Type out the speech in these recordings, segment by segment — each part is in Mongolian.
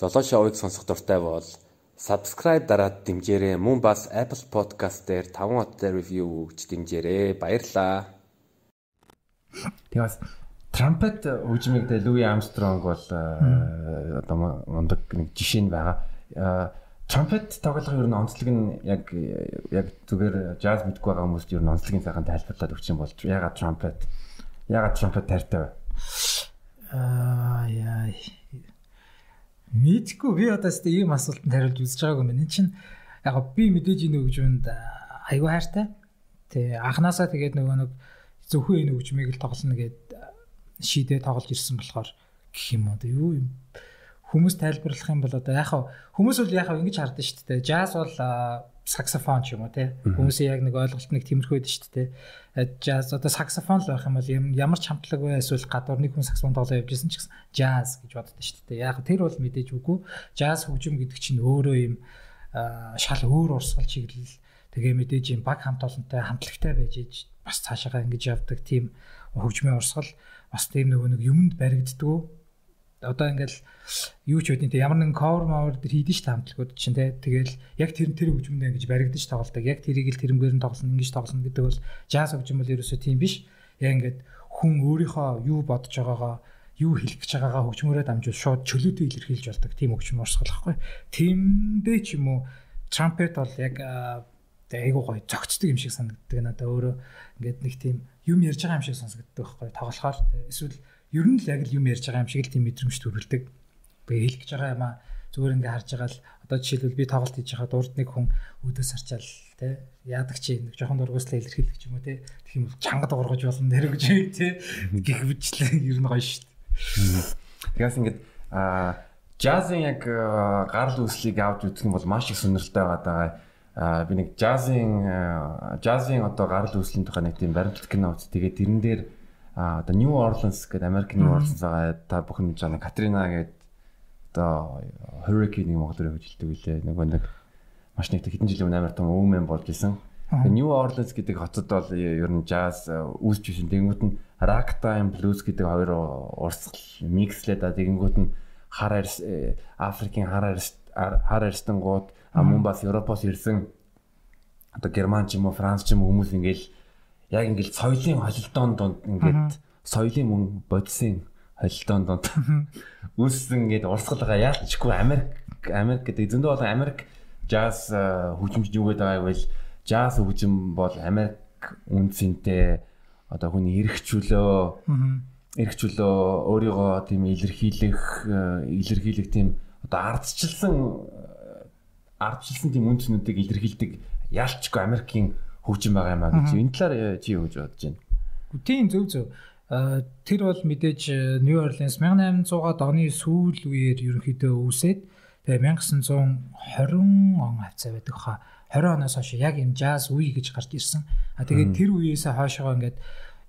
Золоо шоуыг сонсох дуртай бол subscribe дараад дэмжээрэй. Мөн бас Apple Podcast дээр 5 хоттой review өгч дэмжээрэй. Баярлалаа. Тэгээс Трампет хөгжмийг дэ Луи Армстронг бол э, одоо мундаг нэг жишээ нь байгаа. Трампет тоглох ер нь онцлог нь яг яг зүгээр jazz мэдгүй байгаа хүмүүст ер нь онцлогийн цагаан тайлбарлаад өгч юм бол ягаад Трампет ягаад Трампет тайртай вэ? Аа яа. Мэдгүй би одоо тест ийм асуултанд хариулж үзэж байгаагүй юм. Энэ чинь яг би мэдээж энэ хөгжмөнд аюу хайртай. Тэ анханасаа тэгээд нөгөө нэг зөвхөн энэ хөгжмийг л тоглоно гэд шийдээ тоглож ирсэн болохоор гэх юм одоо юу юм хүмүүс тайлбарлах юм бол одоо яхаа хүмүүс бол яхаа ингэж хардсан шүү дээ. Jazz бол саксофон ч юм уу те. Хүмүүсийн яг нэг ойлголт нэг тиймэрхүү байдаг шүү дээ. Jazz одоо саксофон л байх юм бол ямар ч хамтлаг бай эсвэл гадуур нэг хүн саксофон тоглоо явжсэн ч гэсэн jazz гэж боддог шүү дээ. Яг тэр бол мэдээж үгүй. Jazz хөгжим гэдэг чинь өөрөө юм шал өөр урсгал чиглэл тэгээ мэдээж юм баг хамт олонтой хамтлагтай байж иж бас цаашаа ингэж явдаг тийм хөгжмийн урсгал бас тийм нөгөө нэг юмд баригддаг одоо ингээл юу ч үгүй ямар нэгэн cover mower дээр хийдэж ш хамтлагууд чинь те тэгэл яг тэр тэр хөгжмөндөө ингэж баригдаж тоглолдог яг тэрийг л тэрнгээр нь тоглоно ингэж тоглоно гэдэг бол jazz хөгжим бол ерөөсөө тийм биш. Яг ингээд хүн өөрийнхөө юу бодож байгаагаа юу хэлэх гэж байгаагаа хөгжмөөрөө дамжуул шууд чөлөөтэй илэрхийлж болдог тийм хөгжим урсгал байхгүй тиймдээ ч юм уу trumpet бол яг айгуу гоё зөгцдөг юм шиг санагддаг надаа өөрөө ингээд нэг тийм юм ярьж байгаа юм шиг сонсогддог байхгүй тоглохоор эсвэл ер нь л яг л юм ярьж байгаа юм шиг л тийм мэдрэмж төрүүлдэг. Би хэлэх гэж байгаа юм аа зүгээр ингээ харж байгаа л одоо жишээлбэл би тоглолт хийж байхад урд нэг хүн өдөөс арчаал те яадаг чи нэг жоохон дургуйслаа илэрхийлэх ч юм уу те тэгэх юм бол чангад ургаж болно нэр гэж те гих бичлээ ер нь гоё шүү дээ. Тэгээс ингээд а джазын яг гарал үүслийг авч үзэх юм бол маш их сонирхолтой байгаа даа би нэг джазын джазын одоо гарал үүслийн тухай нэг тийм баримтлах кино үз. Тэгээд тэрэн дээр а одоо New Orleans гэдэг Америк New Orleans байгаа та бүхэн жаа Катрина гэдэг одоо hurricane-ийг Монголоор хөжилдэг үлээ. Нөгөө нэг маш нэг хэдэн жилийн өмнө амар том өвмэн болж исэн. New Orleans гэдэг хотод бол ер нь jazz үүсч исэн. Тэнгүүд нь ragtime blues гэдэг хоёр урсгал микслээд а тэгэнгүүт нь хар Африкийн хар хар арстангууд мөн бас Европоос ирсэн одоо герман ч юм уу франц ч юм уу хүмүүс ингээл яг ингээл соёлын холилдоон донд ингээд соёлын мөн бодисын холилдоон донд үүссэн ингээд урсгалгаа яалтчгүй Америк Америк гэдэг зөндөө болон Америк jazz хөгжимч юу гэдэг байгаа вэ? Jazz хөгжим бол Америк үнцэнтэй одоо хүний эрхчлөө эрхчлөө өөрийгөө тийм илэрхийлэх илэрхийлэх тийм одоо ардчилсан ардчилсан тийм үнцнүүдийг илэрхийлдэг яалчгүй Америкийн хөгжим байгаа юм а гэж энэ талаар э, чи юу гэж бодож байна? Тийм зөв зөв. Тэр бол мэдээж New Orleans 1800-аад оны сүүл үеэр ерөнхийдөө үүсээд тэгээ 1920 он хавцаа байдаг хаа 20 оноос хойш яг энэ jazz үе гэж гарч ирсэн. А тэгээд тэр үеэсээ хойшоо ингээд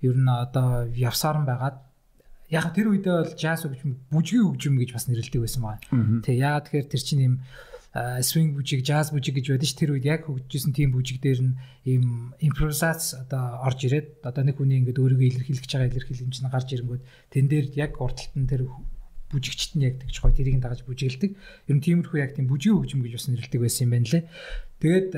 ер нь одоо явсаар байгаад яг тэр үедээ бол jazz хөгжим бүжгийн хөгжим гэж бас нэрлэдэг байсан байна. Тэгээ яагаад тэгэхээр тэр чинь юм swing бүжиг, jazz бүжиг гэж байдаг ш тэр үед яг хөгжижсэн тийм бүжиг дээр нь ийм импровизац одоо орж ирээд одоо нэг хүний ингээд өөрийгөө илэрхийлэх гэж байгаа илэрхийлэмж нь гарч ирэнгүүт тэн дээр яг урталт нь тэр бүжигчт нь яг тэгж гоё тэрийг дагаж бүжиглдэг. Ер нь тиймэрхүү яг тийм бүжгийн хөгжим гэж бас нэрлэдэг байсан юм байна лээ. Тэгээд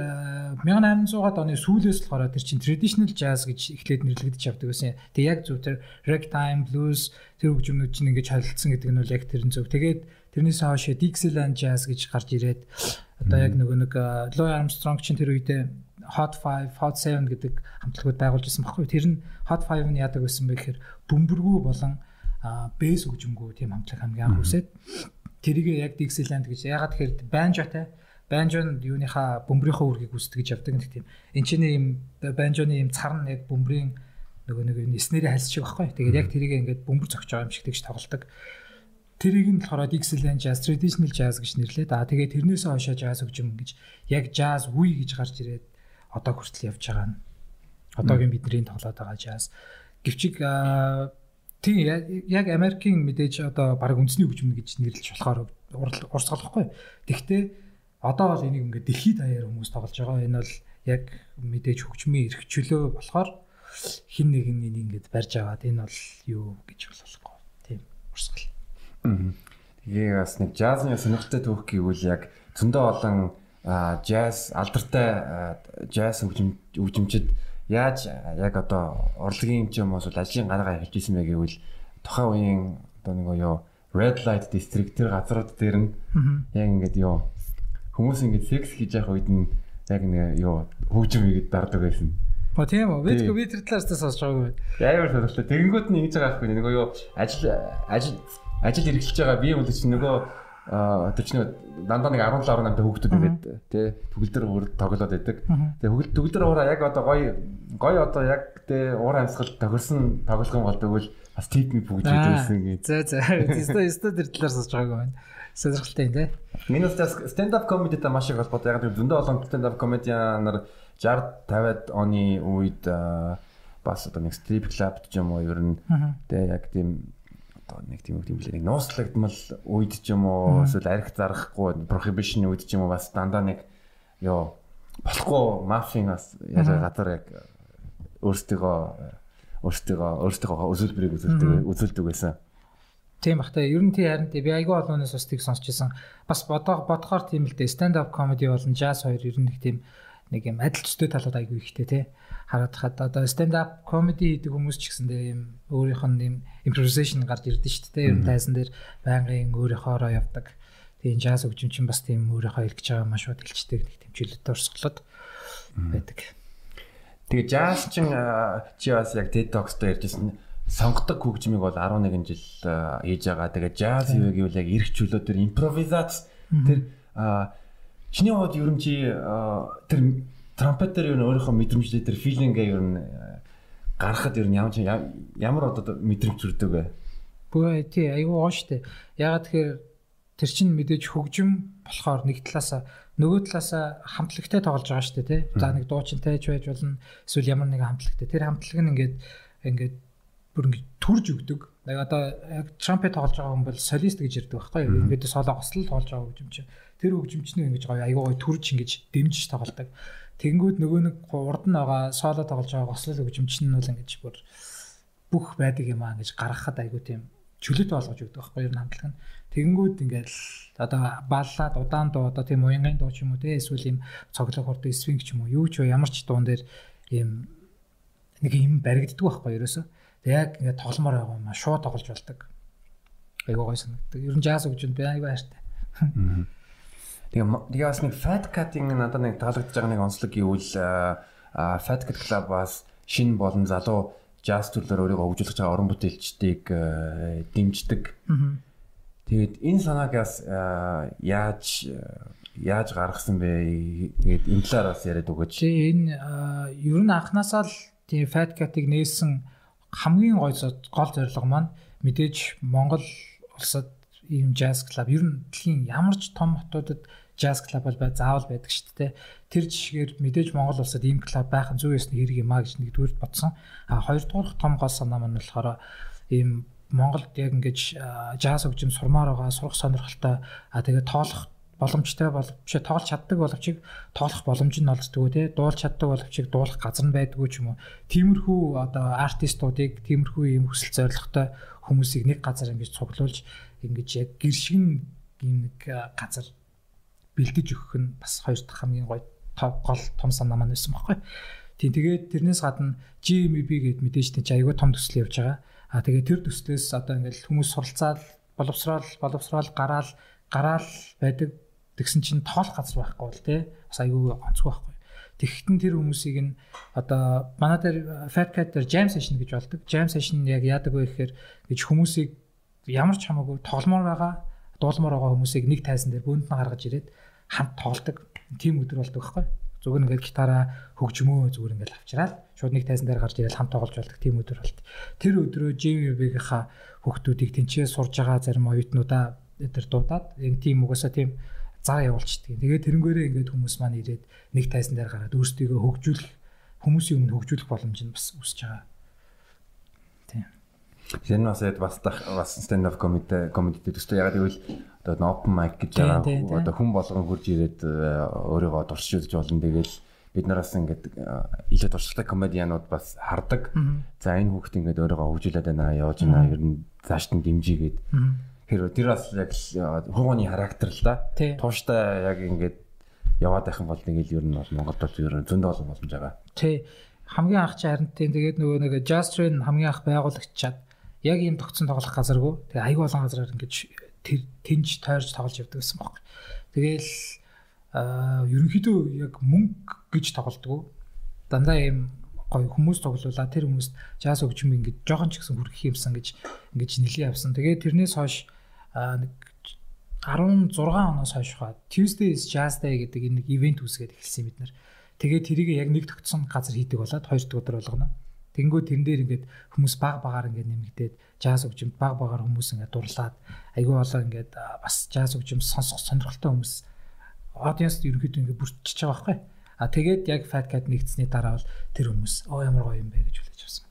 1800-аад оны сүүлээс болохоор тэр чинь traditional jazz гэж эхлээд нэрлэгдэж явдаг байсан. Тэгээ яг зөв тэр ragtime blues тэр хөгжмүүд чинь ингэж холилдсон гэдэг нь бол яг тэр нь зөв. Тэгээд Тэрнээс хойш Dixieland Jazz гэж гарч ирээд одоо яг нөгөө нэг Louis Armstrong чинь тэр үедээ Hot 5, Hot 7 гэдэг хамтлагууд байгуулж ирсэн баггүй. Тэр нь Hot 5 нь яадаг байсан бэ гэхээр бөмбөргүү болон бэс хөгжимгүү тийм хамтлаг хамгийн анх үсээд тэрийг яг Dixieland гэж яагаад тэгэхээр банжотай банжон юуныхаа бөмбөрийнхөө үргийг үсдэг гэж явдаг нэг тийм. Энд чинь ийм банжоны ийм цар нь яг бөмбөрийн нөгөө нэг эснэрийн хальс шиг баггүй. Тэгээд яг тэрийг ингээд бөмбөр зогч байгаа юм шиг тэгж тоглолдог. Тэрийг нь болохоор excellent jazz, traditional jazz гэж нэрлээд аа тэгээд тэрнээс хойшоо jazz хөгжим гэж яг jazz үе гэж гарч ирээд одоо хүртэл явж байгаа нь одоогийн бидний тоглоод байгаа jazz. Гэвчиг тийм яг Америкийн мэдээж одоо баг үндэсний хөгжим гэж нэрлэж болохоор урсгалахгүй. Тэгвэл одоо бол энийг ингээд дэлхийд даяар хүмүүс тоглож байгаа. Энэ бол яг мэдээж хөгжмийн эрх чөлөө болохоор хин нэг нь энийг ингээд барьж аваад энэ бол юу гэж болохгүй. Тийм урсгал. Тэгээ бас нэг джазны сонирхолтой түүх гэвэл яг зөндөө олон джаз алдартай джаз хөгжимчд яаж яг одоо урлагийн юм ч юм уу ажлын гаргаа хэлж исэн бэ гэвэл тухайн үеийн одоо нэг юу red light district тэр газрууд дээр нь яг ингээд юу хүмүүс ингээд секс хийж явах үед нь яг нэг юу хөгжим хийгээд дардаг байсан. Ба тийм үү. Би би тэр талаас та сонсож байгаагүй. Яавар сонирхолтой. Тэгэнгүүт нь ингэж байгаа байхгүй. Нөгөө юу ажил ажил ажил эргэлж байгаа бие мөн чинь нөгөө тэр чинь дандаа нэг 17 18 та хүүхдүүд ингээд тий төгөлдөр уур тоглоод байдаг. Тэгээ хөгөл төгөлдөр уураа яг одоо гоё гоё одоо яг тий уур амьсгал тохирсон тоглох юм бол тэгвэл бас тип ми бүгд байсан гэж. За за. Өстө өстө тэр талаар сонсож байгаагүй байна. Сонирхолтой юм тий. Минус stand up comedy та маш их холбоотой. Яг зөндөө олон stand up comedian-аар 60 50-ад оны үед бас одоо нэг strip club ч юм уу ер нь тэгээ яг тийм одоо нэг тийм үг юм лээ нэг нууцлагдмал үед ч юм уу эсвэл арх зарахгүй prohibition үед ч юм уу бас дандаа нэг ёо болохгүй мафийн бас яаж газар яг өөрсдөө өөрсдөө өөрсдөө үзүүлбэрийг үзүүлдэг үзүүлдэг байсан. Тийм бах та ер нь тий харин тий би айгүй олоноос бас тийг сонсч байсан. Бас бодоо бодохоор тийм л дээ stand up comedy болон jazz хоёр ер нь нэг тийм нэг юм адил төстэй талууд айгүй ихтэй тий. Хараад хаад одоо stand up comedy гэдэг хүмүүс ч гэсэн дээ юм өөрийнх нь юм improvisation гарч ирдэ шүү дээ ер нь тайсан дээр байнгын өөрийнхоороо явдаг. Тийм jazz хөгжим чинь бас тийм өөрийнхөө илгэж байгаа маш шууд илчдэг нэг тийм чөлөөтэй орсголоод байдаг. Тэгээ jazz чин чи бас яг TED Talks-то ярьжсэн сонгодог хөгжмийг бол 11 жил хийж байгаа. Тэгээ jazz юу гэвэл яг эрх чөлөө төр импровизац тэр чиний хувьд ер нь чи тэр трампетер ер нь өөрийнхөө мэдрэмжтэй тэр филингээ ер нь гаргахад ер нь ямар ямар одоо мэдрэмж төрдөг вэ? Бөө тий айгүй гоо штэ. Ягаад тэгэхээр тэр чин мэдээж хөгжим болохоор нэг талаасаа нөгөө талаасаа хамтлагтай тоглож байгаа шүү дээ тий. За нэг дуучинтай ч байж болно. Эсвэл ямар нэгэн хамтлагтай. Тэр хамтлаг нь ингээд ингээд бүр ингээд төрж өгдөг. Яг одоо яг трампет тоглож байгаа хүн бол солист гэж ярьдаг байхгүй юу? Ингээд соло гослол тоглож байгаа хөгжимч. Тэр хөгжимчний ингэж гоё аюу гоё төрж ингэж дэмжиж тоглодог. Тэгэнгүүт нөгөө нэг урд нь байгаа соло тоглож байгаа гослол хөгжимч нь бол ингэж бүр бүх байдаг юм аа гэж гаргахад аюу тийм чөлөөтэй болгож өгдөг байхгүй юу хамтлаг нь. Тэгэнгүүт ингээд одоо баллаад удаан дуу одоо тийм уянгын дуу ч юм уу те эсвэл юм цоглог хордог свинг ч юм уу юу ч ямар ч дуун дээр ийм нэг юм баригддаг байхгүй ерөөсөө. Тэг яг ингээд тогломоор байгаа юм шууд тоглож болдог. Айгуу гой санагддаг. Ер нь jazz гэж би айгуу хайртай. Тэгээ тэгээ бас нэг fat cutting надад нэг таалагдж байгаа нэг онцлог гэвэл fat cut club бас шин болон залуу jazz төрлөөр өөрийгөө хөгжүүлж байгаа орон бүтээлчдийг дэмждэг. Аа Тэгээд энэ санаагаас яаж яаж гаргасан бэ? Тэгээд энэ талаар бас яриад өгөөч. Тий энэ ер нь анханасаа л тийм fat cat-ыг нээсэн хамгийн гой гол зорилго маань мэдээж Монгол улсад ийм jazz club ер нь дэлхийн ямар ч том хотуудад jazz club бол бай заавал байдаг шүү дээ. Тэр жишгээр мэдээж Монгол улсад ийм club байх нь зөв ёсны хэрэг юм а гэж нэгдүгээр бодсон. А хоёрдугаар том гол санаа маань болохоор ийм Монголд яг ингэж жаз хөгжим сурмаар байгаа сурах сонирхолтой а тэгээ тоолох боломжтой бол биш тоолж чаддаг боловч тоолох боломж нь олддгоо тий дуулж чаддаг боловч дуулах газар нь байдгүй ч юм уу тиймэрхүү одоо артистуудыг тиймэрхүү юм хүсэл зоригтой хүмүүсийг нэг газар ингэж цуглуулж ингэж яг гэршигэн нэг газар бэлдэж өгөх нь бас хоёр дахь хамгийн гоё гол том санаа маань байсан байхгүй. Тийм тэгээд тэрнээс гадна GMB гээд мэдээж тийч аягүй том төсөл явж байгаа. А тэгээ тэр төслөөс одоо ингээл хүмүүс суралцаад боловсрал боловсрал гараал гараал байдаг тэгсэн чинь тоолох газар байхгүй бол тий бас айгүй онцгүй байхгүй. Тэгэхдээ тэр хүмүүсийг нь одоо манай дээр Fat Cat дээр jam session гэж болдог. Jam session яг яадаг вэ гэхээр гэж хүмүүсийг ямар ч хамаагүй тогломоор байгаа, дуулмаар байгаа хүмүүсийг нэг тайсан дээр бөөнд нь гаргаж ирээд хамт тоглодог. Тим өдөр болдог байхгүй. Зүгээр ингээд гитараа хөгжмөө зүгээр ингээд авчираад шууд нэг тайзан дээр гарч ирэл хамт тоглож болдог тийм өдөр болт. Тэр өдрөө JVB-гийнхаа хүүхдүүдийг тэнцээ сурж байгаа зарим оюутнуудаа тэр дуудаад яг тийм угаасаа тийм заа явуулчихдаг. Тэгээд тэрнгээрээ ингээд хүмүүс маань ирээд нэг тайзан дээр гараад өөрсдийгөө хөгжүүлэх хүмүүсийн өмнө хөгжүүлэх боломж нь бас үсэж байгаа. Тийм. Энэ бас яг бас бас stand up comedy comedy төстэй ягаад гэвэл одоо open mic гэж байгаа одоо хүн болгон хурж ирээд э, өөрийгөө дурсж үзэж болно тэгэл бид нараас ингээд илүү туршлагатай комедианууд бас хардаг. За энэ хүүхд ингээд өөрийгөө хөгжүүлээд байна, явж байна. Ер нь цааш нь дэмжигээд. Тэр тэр бас яг хугууны характер л да. Тууштай яг ингээд яваад байх юм бол нэг ил ер нь бол Монголд бол ер нь зөндөө олон боломж байгаа. Тий. Хамгийн анх чи харин тийм тэгээд нөгөө нэг Jastrain хамгийн анх байгуулагчаад яг ийм тогтсон тоглох газаргүй. Тэгээ аягүй олон газараар ингээд тэр тэнж тойрч тоглож явдаг гэсэн баг. Тэгээл ерөнхийдөө яг мөнгө гэж тоглодгоо. Дандаа ийм гоё хүмүүс тоглуулаа тэр хүмүүст жаз өгчм ингээд жоохон ч гэсэн хүрэх юмсан гэж ингэж нэлээд явсан. Тэгээд тэрнээс хойш нэг 16 оноос хойш хаа Tuesday is Jazz Day гэдэг нэг ивент үүсгээд эхэлсэн бид нар. Тэгээд тэрийг яг нэг тогтсон газар хийдэг болоод хоёр дахь өдөр болгоно. Тэнгүү тэрэн дээр ингээд хүмүүс баг багаар ингээд нэмэгдээд jazz өгчмд баг багаар хүмүүс ингээд дурлаад айгүй болоо ингээд бас jazz өгчм сонсох сонирхолтой хүмүүс audience ерөнхийдөө ингээд бүртчихэж байгаа байхгүй. А тэгээд яг Fat Cat нэгдсэний дараа бол тэр хүмүүс оо ямар гоё юм бэ гэж хүлээж авсан.